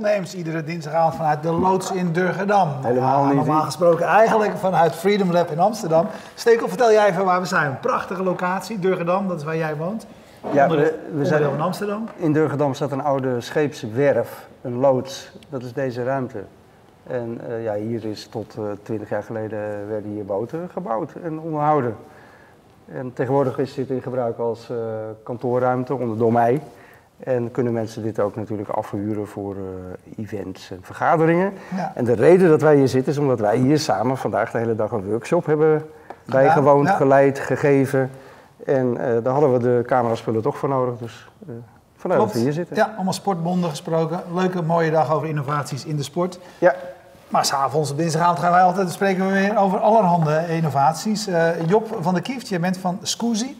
Topnames. Iedere dinsdagavond vanuit de loods in Durgedam. Helemaal niet. Normaal gesproken eigenlijk vanuit Freedom Lab in Amsterdam. Stekel, vertel jij even waar we zijn. Een prachtige locatie, Durgedam, dat is waar jij woont. Ja, Onder- we, zijn van Amsterdam. in Durgedam staat een oude scheepswerf, een loods. Dat is deze ruimte. En eh, ja, hier is tot twintig jaar geleden werden hier boten gebouwd en onderhouden. En tegenwoordig is dit in gebruik als eh, kantoorruimte onder door mij. En kunnen mensen dit ook natuurlijk afhuren voor eh, events en vergaderingen. Ja. En de reden dat wij hier zitten is omdat wij hier samen vandaag de hele dag een workshop hebben bijgewoond, ja. geleid, gegeven. En eh, daar hadden we de cameraspullen toch voor nodig. Dus eh vandaar dat we hier zitten. Ja, allemaal sportbonden gesproken. Leuke, mooie dag over innovaties in de sport. Ja. Maar s'avonds op dinsdagavond gaan wij altijd, spreken we weer over allerhande innovaties. Job van der Kieft, jij bent van Scoozy.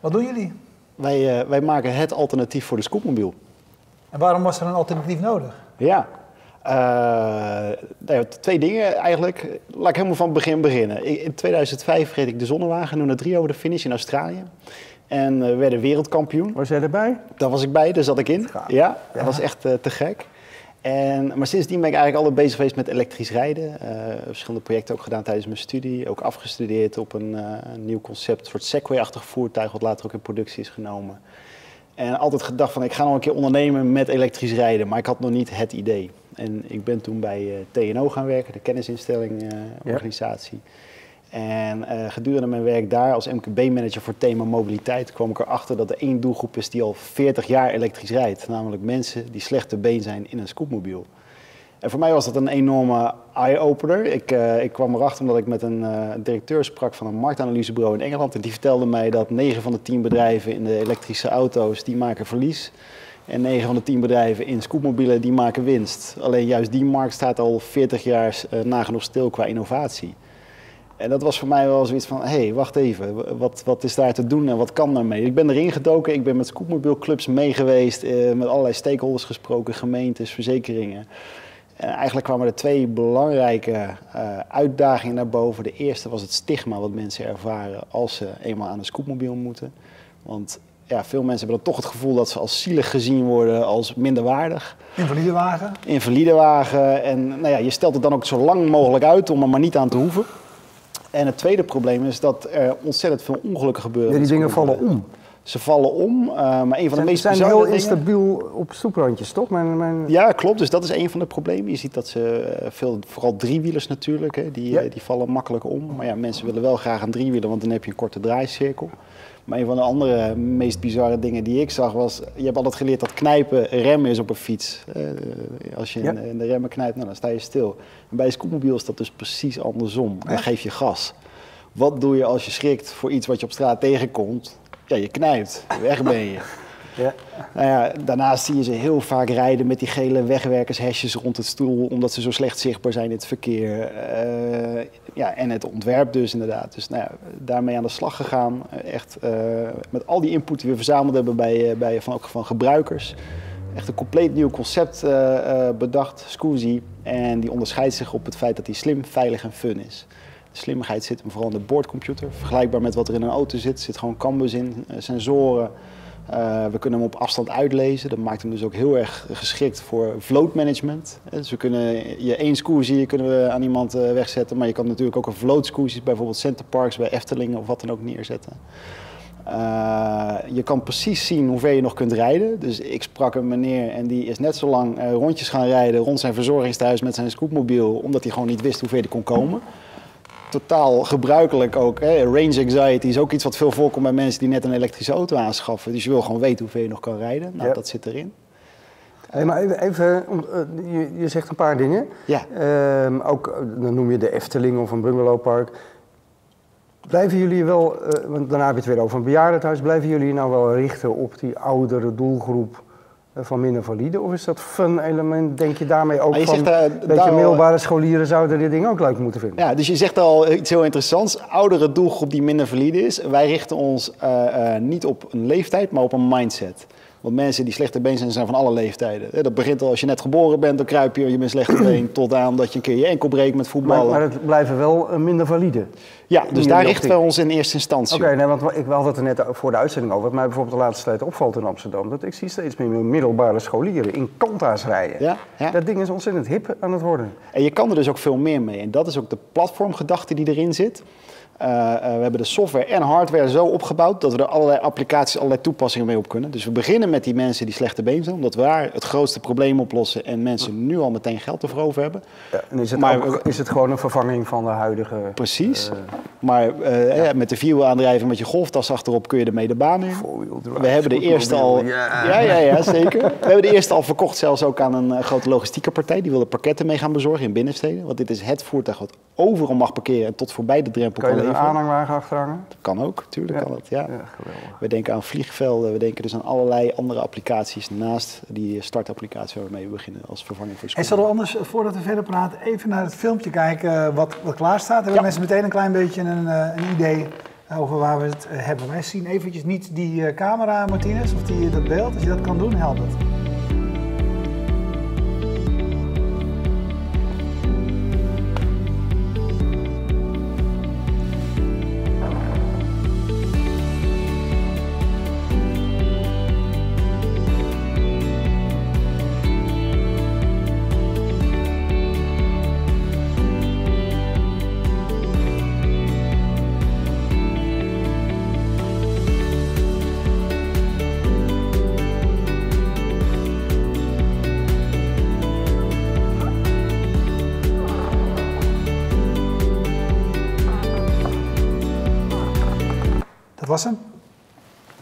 Wat doen jullie? Wij, eh, wij maken het alternatief voor de scootmobiel. En waarom was er een alternatief nodig? Ja. Eh, ja, twee dingen eigenlijk. Laat ik helemaal van het begin beginnen. In 2005 reed ik de zonnewagen, nummer drie over de finish in Australië. En eh, we werden wereldkampioen. Was jij erbij? Daar was ik bij, daar zat ik in. Ja, dat was echt eh, te gek. En, maar sindsdien ben ik eigenlijk altijd bezig geweest met elektrisch rijden. Eh, verschillende projecten ook gedaan tijdens mijn studie. Ook afgestudeerd op een, eh, een nieuw concept, een soort Segway-achtig voertuig, wat later ook in productie is genomen. En altijd gedacht van, ik ga nog een keer ondernemen met elektrisch rijden, maar ik had nog niet het idee. En ik ben toen bij eh, TNO gaan werken, de kennisinstelling Ja. En eh, gedurende mijn werk daar als MKB-manager voor thema mobiliteit kwam ik erachter dat er één doelgroep is die al 40 jaar elektrisch rijdt. Namelijk mensen die slecht been zijn in een scootmobiel. En voor mij was dat een enorme eye-opener. Ik, eh, ik kwam erachter omdat ik met een eh, directeur sprak van een marktanalysebureau in Engeland. En die vertelde mij dat 9 van de 10 bedrijven in de elektrische auto's, die maken verlies. En 9 van de 10 bedrijven in scootmobielen, die maken winst. Alleen juist die markt staat al 40 jaar nagenoeg stil qua innovatie. En dat was voor mij wel zoiets van, hé, hey, wacht even, wat, wat is daar te doen en wat kan daarmee? Ik ben erin gedoken, ik ben met scootmobielclubs meegeweest, eh, met allerlei stakeholders gesproken, gemeentes, verzekeringen. En eigenlijk kwamen er twee belangrijke eh, uitdagingen naar boven. De eerste was het stigma wat mensen ervaren als ze eenmaal aan een scootmobiel moeten. Want ja, veel mensen hebben dan toch het gevoel dat ze als zielig gezien worden, als minderwaardig Invalidewagen. invalidewagen. En nou ja, je stelt het dan ook zo lang mogelijk uit om er maar niet aan te hoeven. En het tweede probleem is dat er ontzettend veel ongelukken gebeuren. Ja, die dingen vallen om. Ze vallen om, eh, maar een van de meest zijn heel dingen... instabiel op stoeprandjes, toch? Mijn, mijn... Ja, klopt. Dus dat is een van de problemen. Je ziet dat ze eh, veel, vooral driewielers natuurlijk, hè, die, Ja. eh, die vallen makkelijk om. Maar ja, mensen willen wel graag een driewieler, want dan heb je een korte draaicirkel. Maar een van de andere meest bizarre dingen die ik zag was, je hebt altijd geleerd dat knijpen remmen is op een fiets. Eh, als je Ja. in, de- in de remmen knijpt, nou, dan sta je stil. En bij een scootmobiel is dat dus precies andersom. Dan geef je gas. Wat doe je als je schrikt voor iets wat je op straat tegenkomt? Ja, je knijpt. Weg ben je. Ja. Nou ja, daarnaast zie je ze heel vaak rijden met die gele wegwerkershesjes rond het stoel, omdat ze zo slecht zichtbaar zijn in het verkeer. Eh, ja, en het ontwerp dus inderdaad. Dus nou daarmee aan de slag gegaan. Eh, Echt eh, met al die input die we verzameld hebben bij, bij, van, ook van gebruikers. Echt een compleet nieuw concept bedacht, Scoozy. En die onderscheidt zich op het feit dat hij slim, veilig en fun is. De slimmigheid zit hem vooral in de boordcomputer. Vergelijkbaar met wat er in een auto zit. Zit gewoon canvas in, sensoren. Eh, we kunnen hem op afstand uitlezen. Dat maakt hem dus ook heel erg geschikt voor vloot management. Eh, Dus we kunnen je één scoozie kunnen we aan iemand eh, wegzetten. Maar je kan natuurlijk ook een vloot scoozie, bijvoorbeeld Centerparks bij Efteling of wat dan ook neerzetten. Je kan precies zien hoe ver je nog kunt rijden. Dus ik sprak een meneer en die is net zo lang rondjes gaan rijden rond zijn verzorgingstehuis met zijn scootmobiel, omdat hij gewoon niet wist hoe ver hij kon komen. Totaal gebruikelijk ook. Hè. Range anxiety is ook iets wat veel voorkomt bij mensen die net een elektrische auto aanschaffen. Dus je wil gewoon weten hoe ver je nog kan rijden. Nou, Ja. dat zit erin. Hey, maar even, even eh, je, je zegt een paar dingen. Ja. Ehm, ook, eh, dan noem je de Efteling of een bungalowpark. Blijven jullie wel, eh, want daarna heb je het weer over een bejaardenhuis, blijven jullie nou wel richten op die oudere doelgroep van minder valide? Of is dat fun element, denk je daarmee ook je van, zegt daar- weet je, middelbare scholieren zouden dit ding ook leuk moeten vinden? Ja, dus je zegt al iets heel interessants. Oudere doelgroep die minder valide is. Wij richten ons eh, eh, niet op een leeftijd, maar op een mindset. Want mensen die slechte been zijn, zijn van alle leeftijden. Dat begint al als je net geboren bent, dan kruip je, je bent slechte been, tot aan dat je een keer je enkel breekt met Maar, voetballen. maar het blijven wel eh, minder valide. ja, dus daar richten we ons in eerste instantie Oké, nee, want ik had het er net voor de uitzending over. Wat mij bijvoorbeeld de laatste tijd opvalt in Amsterdam. Dat ik zie steeds meer middelbare scholieren in kanta's rijden. Ja, ja. Dat ding is ontzettend hip aan het worden. En je kan er dus ook veel meer mee. En dat is ook de platformgedachte die erin zit. Eh, eh, we hebben de software en hardware zo opgebouwd dat we er allerlei applicaties, allerlei toepassingen mee op kunnen. Dus we beginnen met die mensen die slechte been zijn, omdat we daar het grootste probleem oplossen en mensen nu al meteen geld ervoor over hebben. Ja, en is het, Maar- ook, is het gewoon een vervanging van de huidige... Precies. eh, Maar eh, met de vierwielaandrijving met je golftas achterop kun je ermee de baan in. We hebben de eerste al. Ja, ja, ja, zeker. We hebben de eerste al verkocht, zelfs ook aan een eh, grote logistieke partij. Die wilde pakketten mee gaan bezorgen in binnensteden. Want dit is het voertuig wat overal mag parkeren en tot voorbij de drempel Kan kan je een aanhangwagen achterhangen? Kan ook, tuurlijk kan dat. Ja. We denken aan vliegvelden, we denken dus aan allerlei andere applicaties naast die startapplicatie waarmee we beginnen als vervanging voor En Scoot. zullen we anders, voordat we verder praten, even naar het filmpje kijken eh, wat, wat klaar staat? Hebben mensen meteen een klein beetje een, eh, een idee over waar we het eh, hebben. Wij zien eventjes niet die eh, camera, Martinez, of die, dat beeld. Als je dat kan doen, helpt het.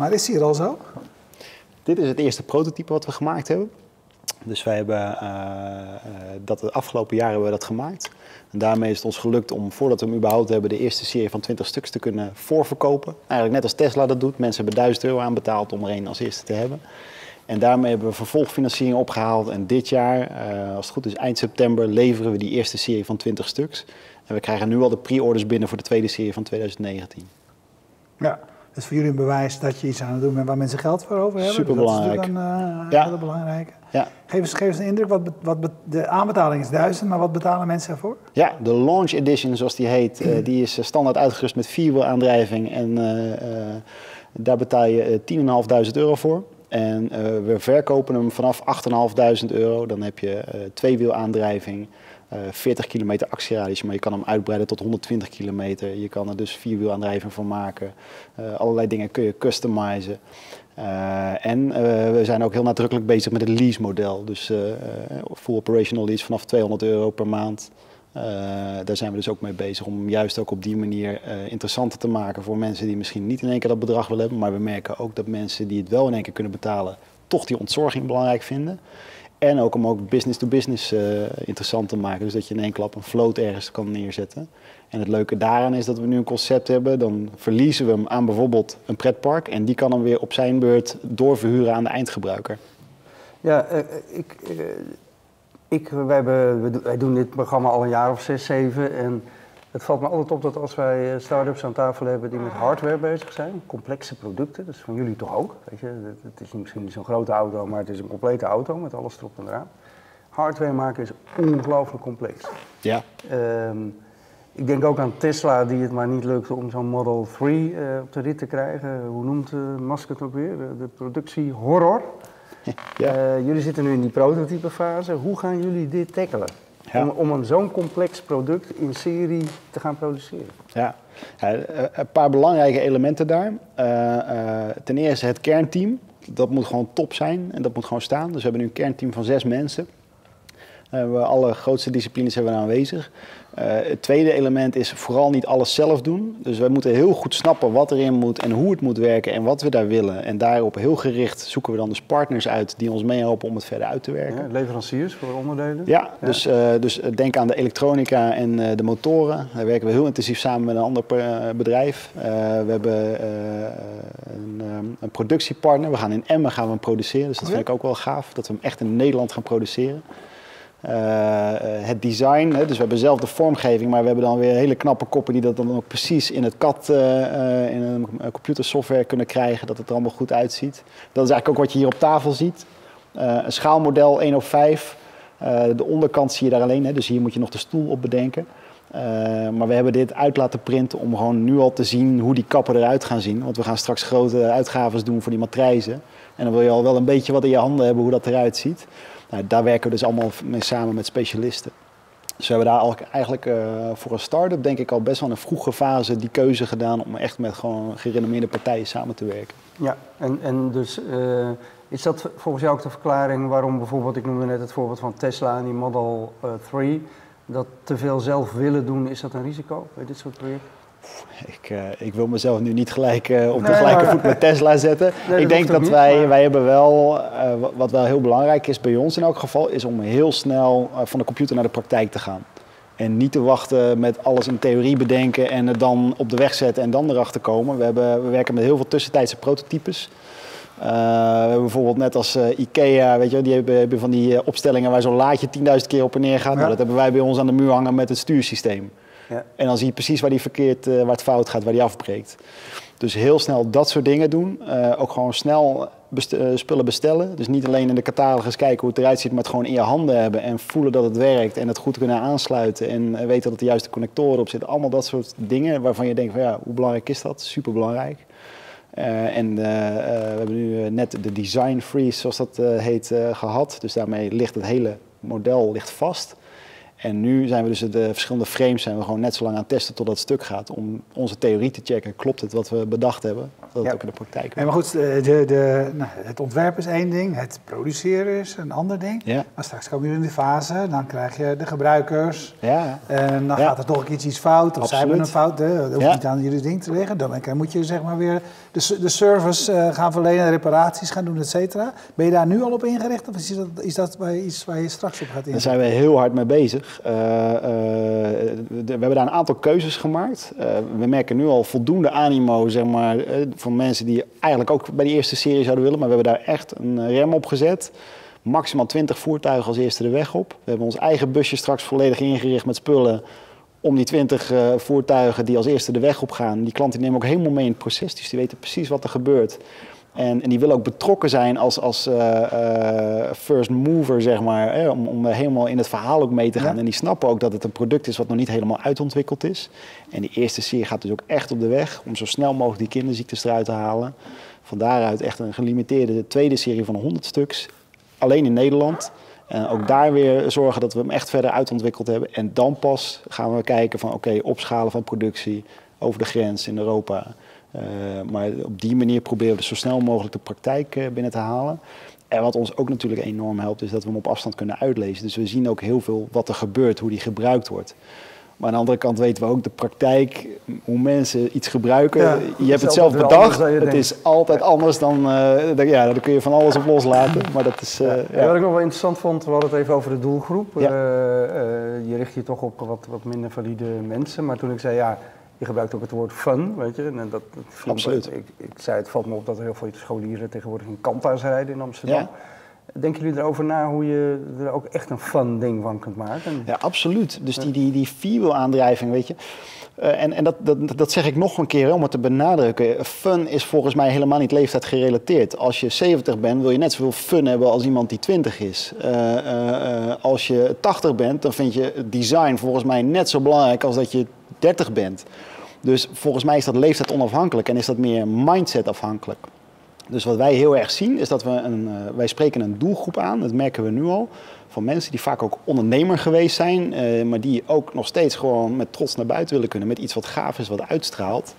Maar is hij er al zo? Dit is het eerste prototype wat we gemaakt hebben. Dus wij hebben eh, eh, dat de afgelopen jaren hebben we dat gemaakt. En daarmee is het ons gelukt om, voordat we hem überhaupt hebben, de eerste serie van 20 stuks te kunnen voorverkopen. Eigenlijk net als Tesla dat doet. Mensen hebben 1000 euro aanbetaald om er één als eerste te hebben. En daarmee hebben we vervolgfinanciering opgehaald. En dit jaar, eh, als het goed is, eind september, leveren we die eerste serie van 20 stuks. En we krijgen nu al de pre-orders binnen voor de tweede serie van 2019. Ja. Dat is voor jullie een bewijs dat je iets aan het doen bent waar mensen geld voor over hebben. Superbelangrijk. Dat is natuurlijk een eh, Ja. hele belangrijke. Ja. Geef eens, geef eens een indruk, wat, wat de aanbetaling is 1000, maar wat betalen mensen ervoor? Ja, de Launch Edition, zoals die heet, eh, die is eh, standaard uitgerust met vierwielaandrijving. En daar betaal je eh, 10.500 euro voor. En we verkopen hem vanaf 8.500 euro. Dan heb je tweewielaandrijving, 40 kilometer actieradius, maar je kan hem uitbreiden tot 120 kilometer. Je kan er dus vierwielaandrijving van maken. Eh, allerlei dingen kun je customizen. Eh, en eh, we zijn ook heel nadrukkelijk bezig met het lease-model. Dus eh, eh, full operational lease vanaf 200 euro per maand. Eh, daar zijn we dus ook mee bezig om juist ook op die manier eh, interessanter te maken voor mensen die misschien niet in één keer dat bedrag willen hebben. Maar we merken ook dat mensen die het wel in één keer kunnen betalen, toch die ontzorging belangrijk vinden. En ook om ook business to business eh, interessant te maken. Dus dat je in één klap een float ergens kan neerzetten. En het leuke daaraan is dat we nu een concept hebben. Dan verliezen we hem aan bijvoorbeeld een pretpark. En die kan hem weer op zijn beurt doorverhuren aan de eindgebruiker. Ja, eh, eh, ik, ik, wij, hebben, wij doen dit programma al een jaar of zes, zeven. En het valt me altijd op dat als wij eh, start-ups aan tafel hebben die met hardware bezig zijn, complexe producten, dat is van jullie toch ook. Weet je? Het- is misschien niet zo'n grote auto, maar het is een complete auto met alles erop en eraan. Hardware maken is ongelooflijk complex. Ja, Ehm, ik denk ook aan Tesla, die het maar niet lukte om zo'n Model 3 eh, op de rit te krijgen. Hoe noemt uh, Musk het ook weer? De, productie horror. ja. Jullie zitten nu in die prototypefase. Hoe gaan jullie dit tackelen? Ja. Om, om een zo'n complex product in serie te gaan produceren. Ja, Ja, eh, een paar belangrijke elementen daar. Eh, eh, ten eerste het kernteam. Dat moet gewoon top zijn en dat moet gewoon staan. Dus we hebben nu een kernteam van zes mensen. Eh, we alle grootste disciplines hebben we aanwezig. Eh, het tweede element is vooral niet alles zelf doen. Dus wij moeten heel goed snappen wat erin moet en hoe het moet werken en wat we daar willen. En daarop heel gericht zoeken we dan dus partners uit die ons meehelpen om het verder uit te werken. Ja, leveranciers voor onderdelen. Ja, dus, eh, dus denk aan de elektronica en de motoren. Daar werken we heel intensief samen met een ander bedrijf. We hebben een, een productiepartner. We gaan in Emmen gaan we hem produceren. Dus dat vind ik ook wel gaaf, dat we hem echt in Nederland gaan produceren. Eh, eh, het design, hè, dus we hebben zelf de vormgeving, maar we hebben dan weer hele knappe koppen die dat dan ook precies in het CAD, eh, in een computersoftware kunnen krijgen, dat het er allemaal goed uitziet. Dat is eigenlijk ook wat je hier op tafel ziet. Een schaalmodel 1 op 5. De onderkant zie je daar alleen, hè, dus hier moet je nog de stoel op bedenken. Maar we hebben dit uit laten printen om gewoon nu al te zien hoe die kappen eruit gaan zien. Want we gaan straks grote uitgaves doen voor die matrijzen. En dan wil je al wel een beetje wat in je handen hebben hoe dat eruit ziet. Nou, daar werken we dus allemaal mee samen met specialisten. Dus we hebben daar eigenlijk eh, voor een start-up denk ik al best wel een vroege fase die keuze gedaan om echt met gewoon gerenommeerde partijen samen te werken. Ja, en, en dus eh, is dat volgens jou ook de verklaring waarom bijvoorbeeld, ik noemde net het voorbeeld van Tesla en die Model eh, 3, dat te veel zelf willen doen, is dat een risico bij dit soort projecten? Ik, eh, ik wil mezelf nu niet gelijk eh, op de Nee, gelijke maar- voet met Tesla zetten. ik denk dat niet, wij, maar- wij hebben wel, eh, wa- wat wel heel belangrijk is bij ons in elk geval, is om heel snel van de computer naar de praktijk te gaan. En niet te wachten met alles in theorie bedenken en het dan op de weg zetten en dan erachter komen. We, hebben, we werken met heel veel tussentijdse prototypes. We hebben bijvoorbeeld net als IKEA, weet je, die hebben, hebben van die opstellingen waar zo'n laadje 10.000 keer op en neer gaat. Nou, dat hebben wij bij ons aan de muur hangen met het stuursysteem. En dan zie je precies waar die verkeerd, eh, waar het fout gaat, waar die afbreekt. Dus heel snel dat soort dingen doen. Eh, ook gewoon snel eh, spullen bestellen. Dus niet alleen in de catalogus kijken hoe het eruit ziet, maar het gewoon in je handen hebben en voelen dat het werkt en het goed kunnen aansluiten en weten dat de juiste connectoren op zitten. Allemaal dat soort dingen waarvan je denkt van ja, hoe belangrijk is dat? Super belangrijk. en we hebben nu net de design freeze, zoals dat heet, eh, gehad. Dus daarmee ligt het hele model ligt vast. En nu zijn we dus de verschillende frames zijn we gewoon net zo lang aan het testen tot dat stuk gaat. Om onze theorie te checken. Klopt het wat we bedacht hebben? Dat het Ja. ook in de praktijk Nee, maar goed, de, de, de- nou, het ontwerp is één ding, het produceren is een ander ding. Ja, Maar straks komen jullie in die fase, dan krijg je de gebruikers. ja. En dan Ja. gaat er toch keer iets fout, of zij hebben een fout. Dat hoeft Ja. niet aan jullie ding te liggen. Dan moet je zeg maar weer de, de service eh, gaan verlenen, reparaties gaan doen, et cetera. Ben je daar nu al op ingericht of is dat, is dat bij iets waar je straks op gaat Daar inzetten? zijn we heel hard mee bezig. Eh, eh, de- we hebben daar een aantal keuzes gemaakt. We merken nu al voldoende animo zeg maar, van mensen die eigenlijk ook bij die eerste serie zouden willen. Maar we hebben daar echt een rem op gezet. Maximaal 20 voertuigen als eerste de weg op. We hebben ons eigen busje straks volledig ingericht met spullen. Om die 20 eh, voertuigen die als eerste de weg op gaan. Die klanten nemen ook helemaal mee in het proces. Dus die weten precies wat er gebeurt. En, en die willen ook betrokken zijn als, als eh, eh, first mover, zeg maar. Hè, om, om helemaal in het verhaal ook mee te gaan. Ja. En die snappen ook dat het een product is wat nog niet helemaal uitontwikkeld is. En die eerste serie gaat dus ook echt op de weg om zo snel mogelijk die kinderziektes eruit te halen. Van daaruit echt een gelimiteerde tweede serie van 100 stuks. Alleen in Nederland. En ook daar weer zorgen dat we hem echt verder uitontwikkeld hebben. En dan pas gaan we kijken van oké, opschalen van productie over de grens in Europa. Eh, maar op die manier proberen we dus zo snel mogelijk de praktijk eh, binnen te halen. En wat ons ook natuurlijk enorm helpt, is dat we hem op afstand kunnen uitlezen. Dus we zien ook heel veel wat er gebeurt, hoe die gebruikt wordt. Maar aan de andere kant weten we ook de praktijk, hoe mensen iets gebruiken. Ja, je hebt het zelf bedacht. Het denkt. is altijd anders dan. eh, ja, daar kun je van alles op loslaten. Maar dat is. eh, Ja. ja. Wat ik nog wel interessant vond, we hadden het even over de doelgroep. Eh, eh, je richt je toch op wat, wat minder valide mensen. Maar toen ik zei, ja, je gebruikt ook het woord fun, weet je. En dat, dat viel me- Absoluut. Ik, ik zei, het valt me op dat er heel veel scholieren tegenwoordig in Kanta's rijden in Amsterdam. Ja. Denken jullie erover na hoe je er ook echt een fun ding van kunt maken? Ja, absoluut. Dus die, die, die vierwielaandrijving, weet je. Eh, en en dat, dat, dat zeg ik nog een keer om het te benadrukken. Fun is volgens mij helemaal niet leeftijd gerelateerd. Als je 70 bent, wil je net zoveel fun hebben als iemand die 20 is. Eh, eh, als je 80 bent, dan vind je design volgens mij net zo belangrijk als dat je 30 bent. Dus volgens mij is dat leeftijd onafhankelijk en is dat meer mindset afhankelijk. Dus wat wij heel erg zien is dat we een, eh, wij spreken een doelgroep aan, dat merken we nu al, van mensen die vaak ook ondernemer geweest zijn, eh, maar die ook nog steeds gewoon met trots naar buiten willen kunnen, met iets wat gaaf is, wat uitstraalt.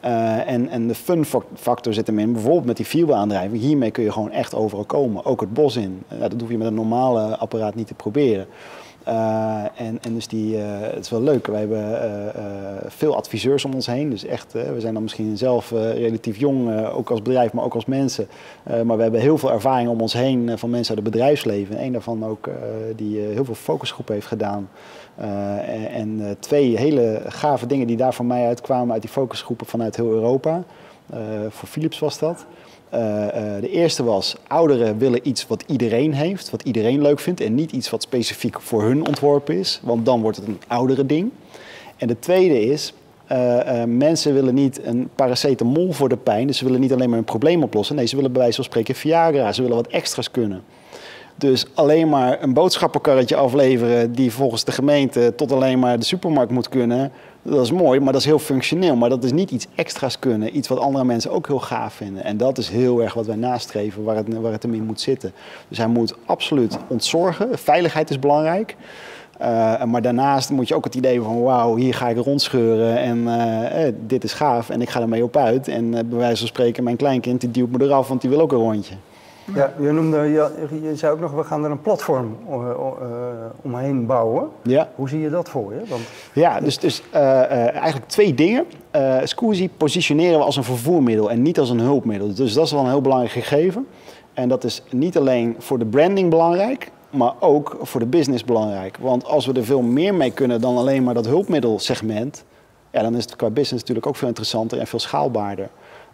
Eh, en, en de fun fac- factor zit hem in, bijvoorbeeld met die vierwielaandrijving. Hiermee kun je gewoon echt overal komen, ook het bos in. Dat hoef je met een normale apparaat niet te proberen. Eh, en, en dus die, eh, het is wel leuk. Wij hebben eh, veel adviseurs om ons heen. Dus echt, we zijn dan misschien zelf relatief jong, ook als bedrijf, maar ook als mensen. Maar we hebben heel veel ervaring om ons heen van mensen uit het bedrijfsleven. En daarvan ook die heel veel focusgroepen heeft gedaan. En twee hele gave dingen die daar voor mij uitkwamen uit die focusgroepen vanuit heel Europa. Voor Philips was dat. Eh, eh, de eerste was, ouderen willen iets wat iedereen heeft, wat iedereen leuk vindt en niet iets wat specifiek voor hun ontworpen is, want dan wordt het een oudere ding. En de tweede is, eh, mensen willen niet een paracetamol voor de pijn, dus ze willen niet alleen maar een probleem oplossen. Nee, ze willen bij wijze van spreken Viagra, ze willen wat extra's kunnen. Dus alleen maar een boodschappenkarretje afleveren die volgens de gemeente tot alleen maar de supermarkt moet kunnen, dat is mooi, maar dat is heel functioneel. Maar dat is niet iets extra's kunnen, iets wat andere mensen ook heel gaaf vinden. En dat is heel erg wat wij nastreven, waar het, waar het hem in moet zitten. Dus hij moet absoluut ontzorgen. Veiligheid is belangrijk. Uh, maar daarnaast moet je ook het idee van wauw, hier ga ik rondscheuren en uh, eh, dit is gaaf en ik ga ermee op uit. En uh, bij wijze van spreken, mijn kleinkind die duwt me eraf, want die wil ook een rondje. Ja, je, noemde, je, je zei ook nog, we gaan er een platform omheen bouwen. Ja. Hoe zie je dat voor je? Want... Ja, dus, dus eigenlijk twee dingen. Uh, Scusi positioneren we als een vervoermiddel en niet als een hulpmiddel. Dus dat is wel een heel belangrijk gegeven. En dat is niet alleen voor de branding belangrijk, maar ook voor de business belangrijk. Want als we er veel meer mee kunnen dan alleen maar dat hulpmiddelsegment, ja, dan is het qua business natuurlijk ook veel interessanter en veel schaalbaarder.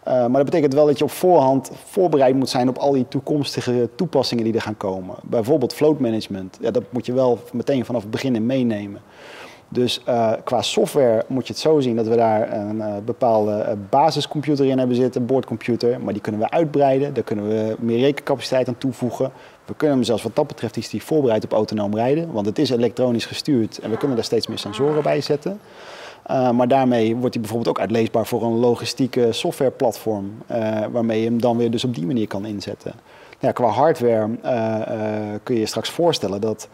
Uh, maar dat betekent wel dat je op voorhand voorbereid moet zijn op al die toekomstige toepassingen die er gaan komen. Bijvoorbeeld float management. Ja, dat moet je wel meteen vanaf het begin meenemen. Dus uh, qua software moet je het zo zien dat we daar een uh, bepaalde basiscomputer in hebben zitten, boordcomputer. Maar die kunnen we uitbreiden, daar kunnen we meer rekencapaciteit aan toevoegen. We kunnen hem zelfs wat dat betreft is die voorbereid op autonoom rijden, want het is elektronisch gestuurd en we kunnen daar steeds meer sensoren bij zetten. Uh, maar daarmee wordt hij bijvoorbeeld ook uitleesbaar voor een logistieke softwareplatform, uh, waarmee je hem dan weer dus op die manier kan inzetten. Ja, qua hardware uh, kun je je straks voorstellen dat,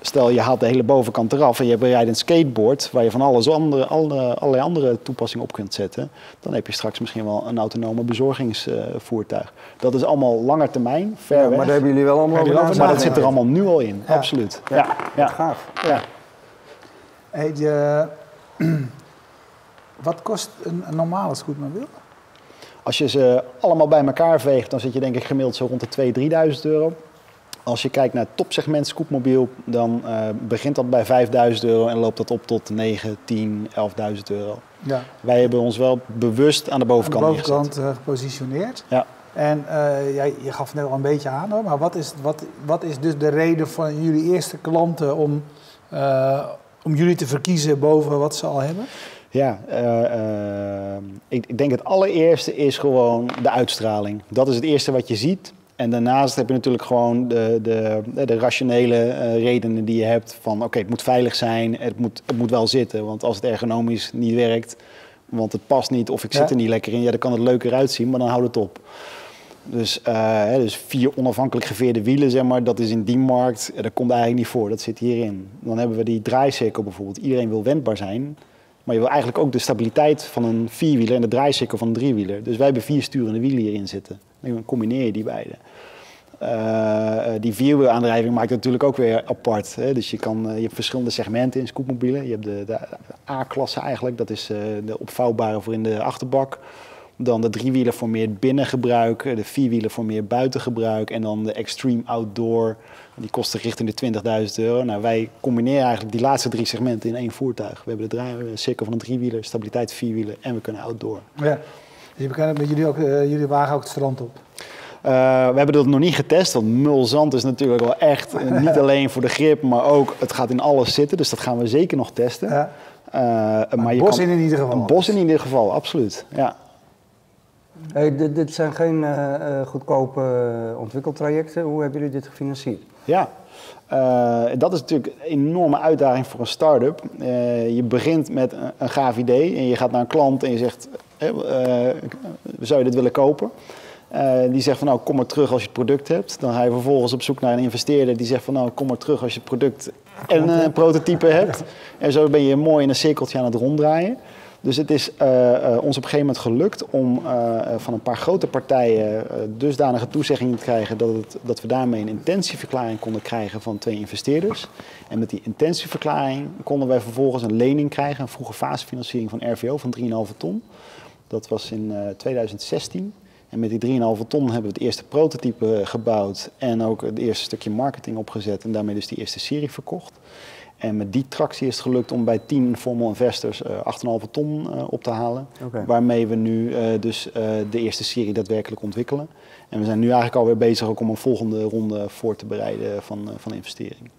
stel je haalt de hele bovenkant eraf en je rijdt een skateboard waar je van alles andere, alle, allerlei andere toepassingen op kunt zetten, dan heb je straks misschien wel een autonome bezorgingsvoertuig. Dat is allemaal langer termijn, ver ja, weg. Maar daar hebben jullie wel allemaal over Maar dat zit er allemaal nu al in, Ja. absoluut. Ja, Ja, ja. gaaf. ja. Hey, je, wat kost een, een normale scootmobiel? Als je ze allemaal bij elkaar veegt, dan zit je denk ik gemiddeld zo rond de 2.000, 3.000 euro. Als je kijkt naar het topsegment scootmobiel, dan eh, begint dat bij 5.000 euro en loopt dat op tot 9, 10, 11.000 euro. Ja. Wij hebben ons wel bewust aan de Aan de bovenkant, bovenkant neergezet. eh, gepositioneerd. Ja. En jij, je gaf net al een beetje aan hoor, maar wat is, wat, wat is dus de reden van jullie eerste klanten om, om jullie te verkiezen boven wat ze al hebben? Ja, eh, eh, ik, ik denk het allereerste is gewoon de uitstraling. Dat is het eerste wat je ziet. En daarnaast heb je natuurlijk gewoon de, de, de rationele eh, redenen die je hebt van oké, het moet veilig zijn, het moet, het moet wel zitten. Want als het ergonomisch niet werkt, want het past niet of ik zit er niet lekker in, ja, dan kan het leuker uitzien, maar dan houdt het op. Dus, eh, dus vier onafhankelijk geveerde wielen, zeg maar, dat is in die markt, dat komt eigenlijk niet voor, dat zit hierin. Dan hebben we die draaicirkel bijvoorbeeld. Iedereen wil wendbaar zijn, maar je wil eigenlijk ook de stabiliteit van een vierwieler en de draaicirkel van een driewieler. Dus wij hebben vier sturende wielen hierin zitten. Dan combineer je die beide. Eh, eh, die vierwielaandrijving maakt het natuurlijk ook weer apart. Hè? Dus je, kan, je hebt verschillende segmenten in scootmobielen. Je hebt de, de A-klasse eigenlijk, dat is de opvouwbare voor in de achterbak. Dan de driewieler voor meer binnengebruik, eh, de vierwieler voor meer buitengebruik. En dan de extreme outdoor, die kosten richting de 20.000 euro. Nou, wij combineren eigenlijk die laatste drie segmenten in één voertuig. We hebben de draai- cirkel van een driewieler, stabiliteit vierwieler en we kunnen outdoor. Ja. Dus je kan met jullie, ook, eh, jullie wagen ook het strand op. Uh, we hebben dat nog niet getest, want mulzand is natuurlijk wel echt uh, niet alleen voor de grip, maar ook het gaat in alles zitten. Dus dat gaan we zeker nog testen. Ja. Uh, maar een bos kan, in in ieder geval. Een bos in ieder geval, absoluut. Ja. Hey, dit, dit zijn geen eh, eh, goedkope eh, ontwikkeltrajecten. Hoe hebben jullie dit gefinancierd? Ja, uh, dat is natuurlijk een enorme uitdaging voor een start-up. Uh, je begint met een, een gaaf idee en je gaat naar een klant en je zegt, zou je dit willen kopen? die zegt van nou kom maar terug als je het product hebt. Dan ga je vervolgens op zoek naar een investeerder die zegt van nou kom maar terug als je het product en een prototype hebt. En zo ben je mooi in een cirkeltje aan het ronddraaien. Dus het is uh, uh, ons op een gegeven moment gelukt om uh, van een paar grote partijen dusdanige toezeggingen te krijgen dat, het, dat we daarmee een intentieverklaring konden krijgen van twee investeerders. En met die intentieverklaring konden wij vervolgens een lening krijgen, een vroege fasefinanciering van RVO van 3,5 ton. Dat was in 2016. En met die 3,5 ton hebben we het eerste prototype gebouwd en ook het eerste stukje marketing opgezet en daarmee dus die eerste serie verkocht. En met die tractie is het gelukt om bij 10 formal investors eh 8,5 ton eh, op te halen. Waarmee we nu eh, dus de eerste serie daadwerkelijk ontwikkelen. En we zijn nu eigenlijk alweer bezig ook om een volgende ronde voor te bereiden van, van investering.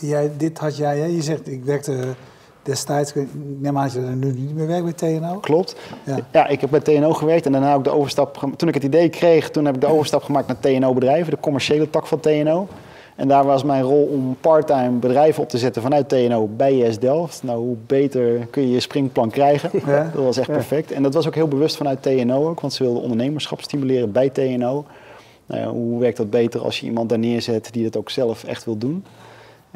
Jij, dit had jij, hè? je zegt, ik werkte destijds, ik neem aan dat je er nu niet meer werkt bij TNO. Klopt. Ja. Ja. ik heb bij TNO gewerkt en daarna ook de overstap. Toen ik het idee kreeg, toen heb ik de overstap gemaakt naar TNO bedrijven, de commerciële tak van TNO. En daar was mijn rol om parttime bedrijven op te zetten vanuit TNO bij IS Delft. Nou, hoe beter kun je je springplan krijgen? Ja. Dat was echt perfect. En dat was ook heel bewust vanuit TNO ook, want ze wilden ondernemerschap stimuleren bij TNO. Nou ja, hoe werkt dat beter als je iemand daar neerzet die dat ook zelf echt wil doen?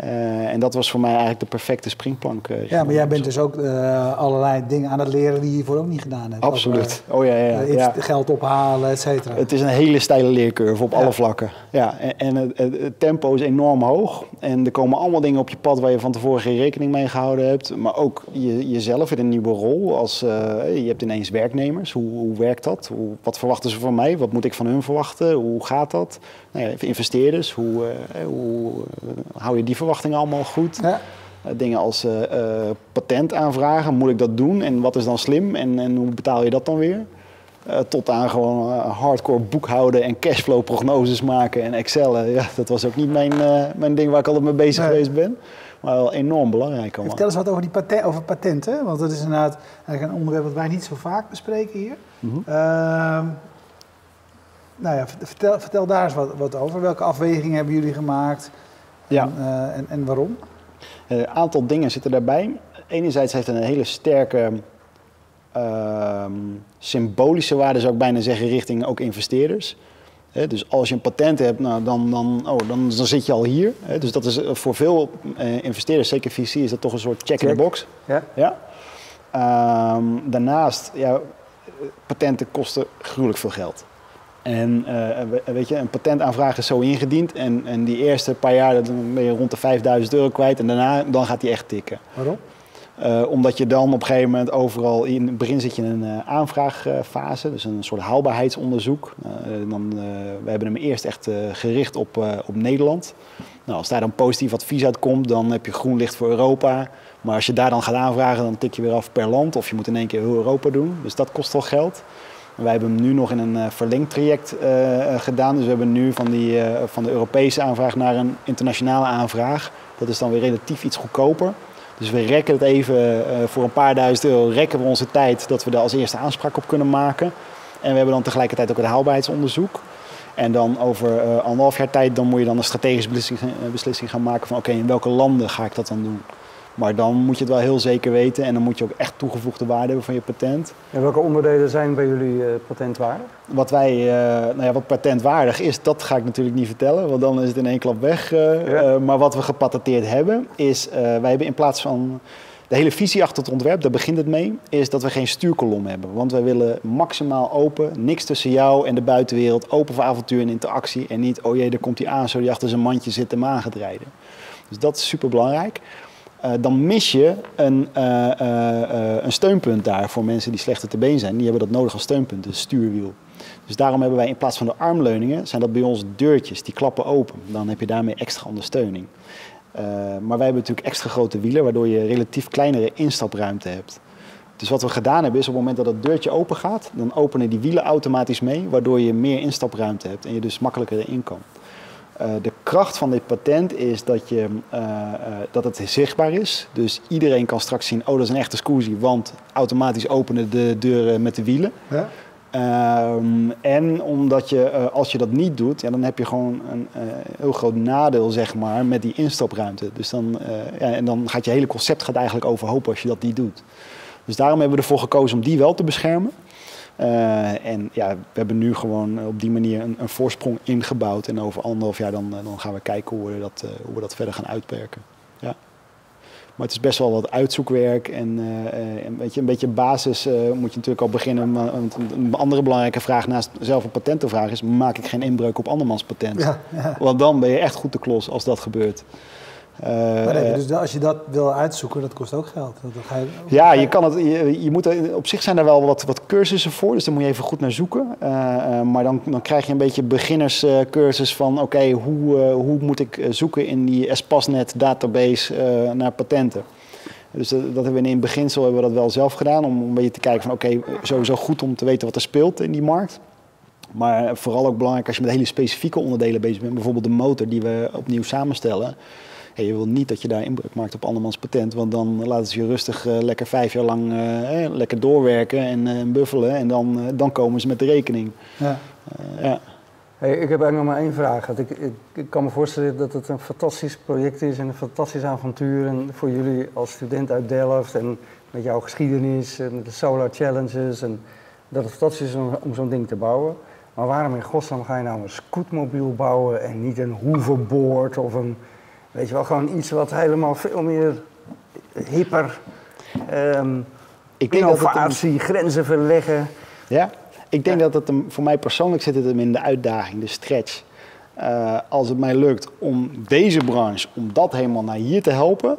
Eh, en dat was voor mij eigenlijk de perfecte springplank. eh, Ja, maar jij bent dus ook eh, allerlei dingen aan het leren die je hiervoor ook niet gedaan hebt. Absoluut. Oh ja, ja, ja. Geld ophalen, et cetera. Het is een hele steile leercurve op Ja. alle vlakken. Ja, en, en het, tempo is enorm hoog. En er komen allemaal dingen op je pad waar je van tevoren geen rekening mee gehouden hebt. Maar ook je, jezelf in een nieuwe rol. Als, je hebt ineens werknemers. Hoe, hoe werkt dat? Hoe, wat verwachten ze van mij? Wat moet ik van hun verwachten? Hoe gaat dat? Nou ja, investeerders. Hoe, eh, hoe hou je die verwachtingen allemaal goed? Ja. Eh, dingen als eh, patent aanvragen, moet ik dat doen en wat is dan slim en, en hoe betaal je dat dan weer? Tot aan gewoon hardcore boekhouden en cashflow prognoses maken en Excel. Ja, dat was ook niet mijn, mijn ding waar ik altijd mee bezig Nee. geweest ben. Maar wel enorm belangrijk allemaal. Vertel eens wat over, die paten over patenten, want dat is inderdaad eigenlijk een onderwerp dat wij niet zo vaak bespreken hier. Ehm, nou ja, vert- vertel, vertel daar eens wat, wat over. Welke afwegingen hebben jullie gemaakt Ja. en, eh, en, en waarom? Een aantal dingen zitten daarbij. Enerzijds heeft het een hele sterke ehm, symbolische waarde, zou ik bijna zeggen, richting ook investeerders. Dus als je een patent hebt, nou, dan, dan, oh, dan, dan zit je al hier. Dus dat is eh, voor veel eh, investeerders, zeker VC, is dat toch een soort check, in the box. Ja? Ja. Ehm, daarnaast, ja, patenten kosten gruwelijk veel geld. En eh, we- weet je, een patentaanvraag is zo ingediend en, en die eerste paar jaar dan ben je rond de 5000 euro kwijt en daarna dan gaat die echt tikken. Waarom? Eh, omdat je dan op een gegeven moment overal in het begin zit je in een eh, aanvraagfase, dus een soort haalbaarheidsonderzoek. Dan, we hebben hem eerst echt gericht op, op Nederland. Nou, als daar dan positief advies uitkomt, dan heb je groen licht voor Europa. Maar als je daar dan gaat aanvragen, dan tik je weer af per land. Of je moet in één keer heel Europa doen. Dus dat kost wel geld. Wij hebben hem nu nog in een eh, verlengtraject eh, eh, gedaan. Dus we hebben nu van, die, van de Europese aanvraag naar een internationale aanvraag. Dat is dan weer relatief iets goedkoper. Dus we rekken het even voor een paar duizend euro, rekken we onze tijd dat we daar als eerste aanspraak op kunnen maken. En we hebben dan tegelijkertijd ook het haalbaarheidsonderzoek. En dan over anderhalf jaar tijd dan moet je dan een strategische beslissing gaan maken van oké, in welke landen ga ik dat dan doen. Maar dan moet je het wel heel zeker weten en dan moet je ook echt toegevoegde waarde hebben van je patent. En welke onderdelen zijn bij jullie eh, patentwaardig? Wat wij, eh, nou ja, wat patentwaardig is, dat ga ik natuurlijk niet vertellen, want dan is het in één klap weg. eh, Ja. maar wat we gepatenteerd hebben, is wij hebben in plaats van de hele visie achter het ontwerp, daar begint het mee, is dat we geen stuurkolom hebben. Want wij willen maximaal open, niks tussen jou en de buitenwereld, open voor avontuur en interactie. En niet, oh jee, daar komt hij aan, zo die achter zijn mandje zit hem aan gaat rijden. Dus dat is super belangrijk. Eh, dan mis je een, eh, eh, een steunpunt daar voor mensen die slechter te been zijn. Die hebben dat nodig als steunpunt, een stuurwiel. Dus daarom hebben wij in plaats van de armleuningen, zijn dat bij ons deurtjes, die klappen open. Dan heb je daarmee extra ondersteuning. Maar wij hebben natuurlijk extra grote wielen, waardoor je relatief kleinere instapruimte hebt. Dus wat we gedaan hebben is op het moment dat het deurtje open gaat, dan openen die wielen automatisch mee, waardoor je meer instapruimte hebt en je dus makkelijker erin kan. Eh, de kracht van dit patent is dat, je, eh, eh, dat het zichtbaar is. Dus iedereen kan straks zien, oh dat is een echte Scusi, want automatisch openen de deuren met de wielen. Ja? Ehm, en omdat je, als je dat niet doet, ja, dan heb je gewoon een heel groot nadeel zeg maar, met die instapruimte. Dus dan, ja, en dan gaat je hele concept gaat eigenlijk overhoop als je dat niet doet. Dus daarom hebben we ervoor gekozen om die wel te beschermen. Eh, en ja, we hebben nu gewoon op die manier een, een voorsprong ingebouwd. En over anderhalf jaar dan, eh, dan gaan we kijken hoe we, dat, eh, hoe we dat verder gaan uitwerken. Ja. Maar het is best wel wat uitzoekwerk en eh, eh, een, beetje, een beetje basis eh, moet je natuurlijk al beginnen. Want een, een andere belangrijke vraag naast zelf een patent te vragen is, maak ik geen inbreuk op andermans patent? Ja, ja. Want dan ben je echt goed te klos als dat gebeurt. Eh, Maar nee, dus als je dat wil uitzoeken, dat kost ook geld. Dat, ga je, ja, je kan het, je, je moet er, op zich zijn er wel wat, wat cursussen voor, dus daar moet je even goed naar zoeken. Eh, eh, maar dan, dan krijg je een beetje beginnerscursus van oké, hoe, hoe moet ik zoeken in die Espasnet database naar patenten. Dus dat, dat hebben we in het beginsel hebben we dat wel zelf gedaan, om een beetje te kijken van oké, sowieso goed om te weten wat er speelt in die markt. Maar vooral ook belangrijk als je met hele specifieke onderdelen bezig bent, bijvoorbeeld de motor die we opnieuw samenstellen. Hey, je wil niet dat je daar inbreuk maakt op andermans patent, want dan laten ze je rustig eh, lekker vijf jaar lang eh, eh, lekker doorwerken en buffelen en dan, dan komen ze met de rekening. ja. Ja. Hey, ik heb eigenlijk nog maar één vraag. Ik, ik, ik kan me voorstellen dat het een fantastisch project is en een fantastisch avontuur. En voor jullie als student uit Delft en met jouw geschiedenis en met de Solar Challenges. En dat het fantastisch is om, om zo'n ding te bouwen. Maar waarom in godsnaam ga je nou een scootmobiel bouwen en niet een hoverboard of een, weet je wel, gewoon iets wat helemaal veel meer hipper, ehm Ik denk dat het een- grenzen verleggen. Ja, ik denk dat het hem, voor mij persoonlijk zit het hem in de uitdaging, de stretch. Eh, als het mij lukt om deze branche, om dat helemaal naar hier te helpen,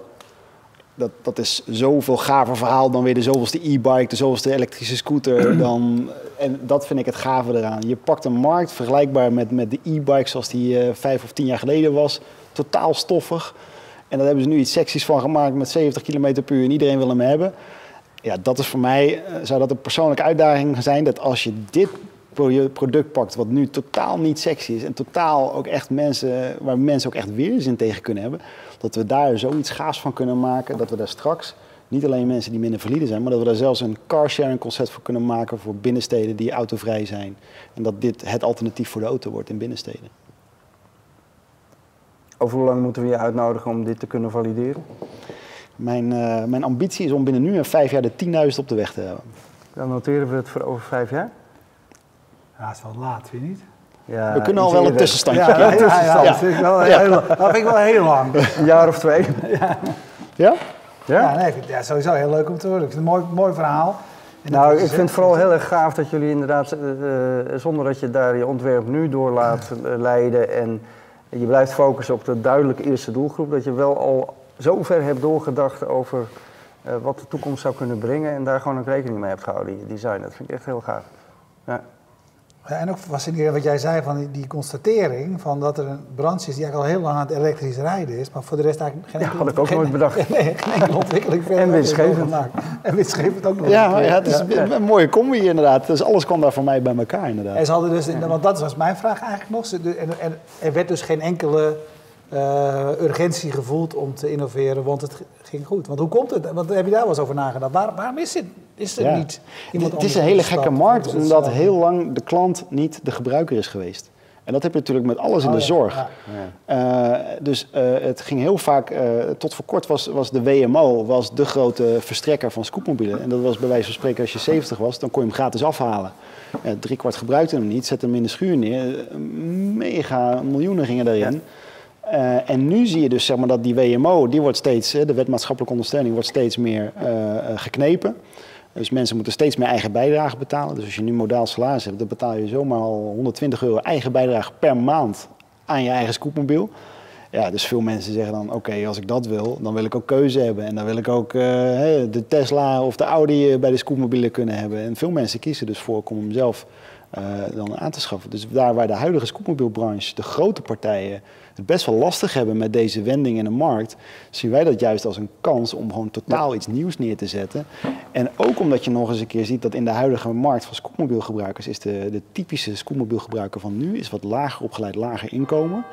dat, dat is zoveel gaver verhaal dan weer de zoveelste e-bike, de zoveelste elektrische scooter. Dan, en dat vind ik het gave eraan. Je pakt een markt vergelijkbaar met, met de e-bike zoals die eh, vijf of tien jaar geleden was. Totaal stoffig. En daar hebben ze nu iets seksies van gemaakt met 70 km per uur en iedereen wil hem hebben. Ja, dat is voor mij, eh, zou dat een persoonlijke uitdaging zijn. Dat als je dit pro- product pakt, wat nu totaal niet sexy is. En totaal ook echt mensen, waar mensen ook echt weerzin tegen kunnen hebben. Dat we daar zoiets gaafs van kunnen maken. Dat we daar straks niet alleen mensen die minder valide zijn. Maar dat we daar zelfs een carsharing concept voor kunnen maken voor binnensteden die autovrij zijn. En dat dit het alternatief voor de auto wordt in binnensteden. Over hoe lang moeten we je uitnodigen om dit te kunnen valideren? Mijn, eh, mijn ambitie is om binnen nu en vijf jaar de 10.000 op de weg te hebben. Dan noteren we het voor over vijf jaar. Ja, het is wel laat, vind je niet? Ja, we kunnen al wel een tussenstandje. Ja, ja, ja, tussenstand. dat vind ik wel heel, dat vind ik wel heel lang. Een jaar of twee. Ja? Ja, nee, ik vind het ja, sowieso heel leuk om te horen. Ik vind het een mooi, mooi verhaal. En Nou, is, ik hè, vind het vooral heel erg gaaf dat jullie inderdaad, eh, eh, zonder dat je daar je ontwerp nu door laat leiden en je blijft focussen op de duidelijke eerste doelgroep, dat je wel al zo ver hebt doorgedacht over eh, wat de toekomst zou kunnen brengen en daar gewoon ook rekening mee hebt gehouden je design. Dat vind ik echt heel gaaf. Ja. Ja, en ook fascinerend wat jij zei van die, die constatering van dat er een branche is die eigenlijk al heel lang aan het elektrisch rijden is, maar voor de rest eigenlijk geen Ja, had ik ook geen- nooit bedacht. Nee, geen enkele ontwikkeling verder En winstgevend. gemaakt. En winstgevend ook nog. Ja, ja, het is Ja. een, een mooie combi inderdaad. Dus alles kwam daar voor mij bij elkaar inderdaad. En ze hadden dus, want dat was mijn vraag eigenlijk nog, en er werd dus geen enkele eh, urgentie gevoeld om te innoveren, want het ging goed. Want hoe komt het? Want heb je daar wel eens over nagedacht? Waar, waarom is, het, is er Ja. niet iemand Het is een hele gekke markt, omdat heel lang de klant niet de gebruiker is geweest. En dat heb je natuurlijk met alles in Oh de ja, zorg. ja. Eh, dus eh, het ging heel vaak, eh, tot voor kort was, was de WMO was de grote verstrekker van scootmobielen. En dat was bij wijze van spreken, als je 70 was, dan kon je hem gratis afhalen. Ja, drie kwart gebruikte hem niet, zette hem in de schuur neer. Mega miljoenen gingen daarin. Eh, en nu zie je dus zeg maar, dat die WMO, die wordt steeds, eh, de wet maatschappelijke ondersteuning, wordt steeds meer eh, geknepen. Dus mensen moeten steeds meer eigen bijdrage betalen. Dus als je nu modaal salaris hebt, dan betaal je zomaar al 120 euro eigen bijdrage per maand aan je eigen scootmobiel. Ja, dus veel mensen zeggen dan, oké, als ik dat wil, dan wil ik ook keuze hebben. En dan wil ik ook de Tesla of de Audi bij de scootmobielen kunnen hebben. En veel mensen kiezen dus voor om zelf dan aan te schaffen. Dus daar waar de huidige scootmobielbranche, de grote partijen, het best wel lastig hebben met deze wending in de markt, zien wij dat juist als een kans om gewoon totaal iets nieuws neer te zetten. En ook omdat je nog eens een keer ziet dat in de huidige markt van scootmobielgebruikers is de, de typische scootmobielgebruiker van nu is wat lager opgeleid, lager inkomen.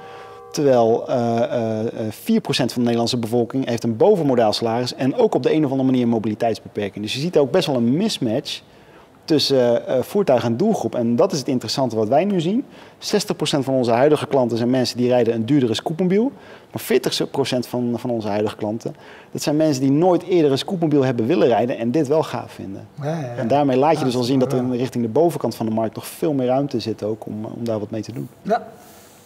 Terwijl eh, eh, 4% van de Nederlandse bevolking heeft een bovenmodaal salaris en ook op de een of andere manier een mobiliteitsbeperking. Dus je ziet ook best wel een mismatch tussen eh, voertuig en doelgroep. En dat is het interessante wat wij nu zien. 60% van onze huidige klanten zijn mensen die rijden een duurdere scootmobiel. Maar 40% van, van onze huidige klanten, dat zijn mensen die nooit eerder een scootmobiel hebben willen rijden en dit wel gaaf vinden. Ja, ja, ja. En daarmee laat je dus al zien dat er richting de bovenkant van de markt nog veel meer ruimte zit ook om, om daar wat mee te doen. Ja.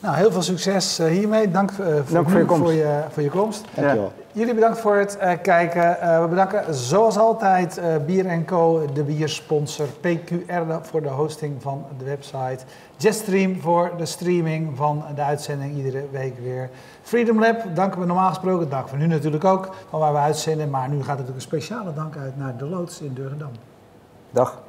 Nou, heel veel succes eh, hiermee. Dank, eh, voor, Dank voor je komst. Voor je, voor je komst. Dankjewel. Jullie bedankt voor het eh, kijken. Eh, we bedanken zoals altijd eh, Bier Co, de biersponsor. PQR voor de hosting van de website. Jetstream voor de streaming van de uitzending iedere week weer. Freedom Lab danken we normaal gesproken. Dank voor nu natuurlijk ook, van waar we uitzenden. Maar nu gaat natuurlijk een speciale dank uit naar de loods in Durgendam. Dag.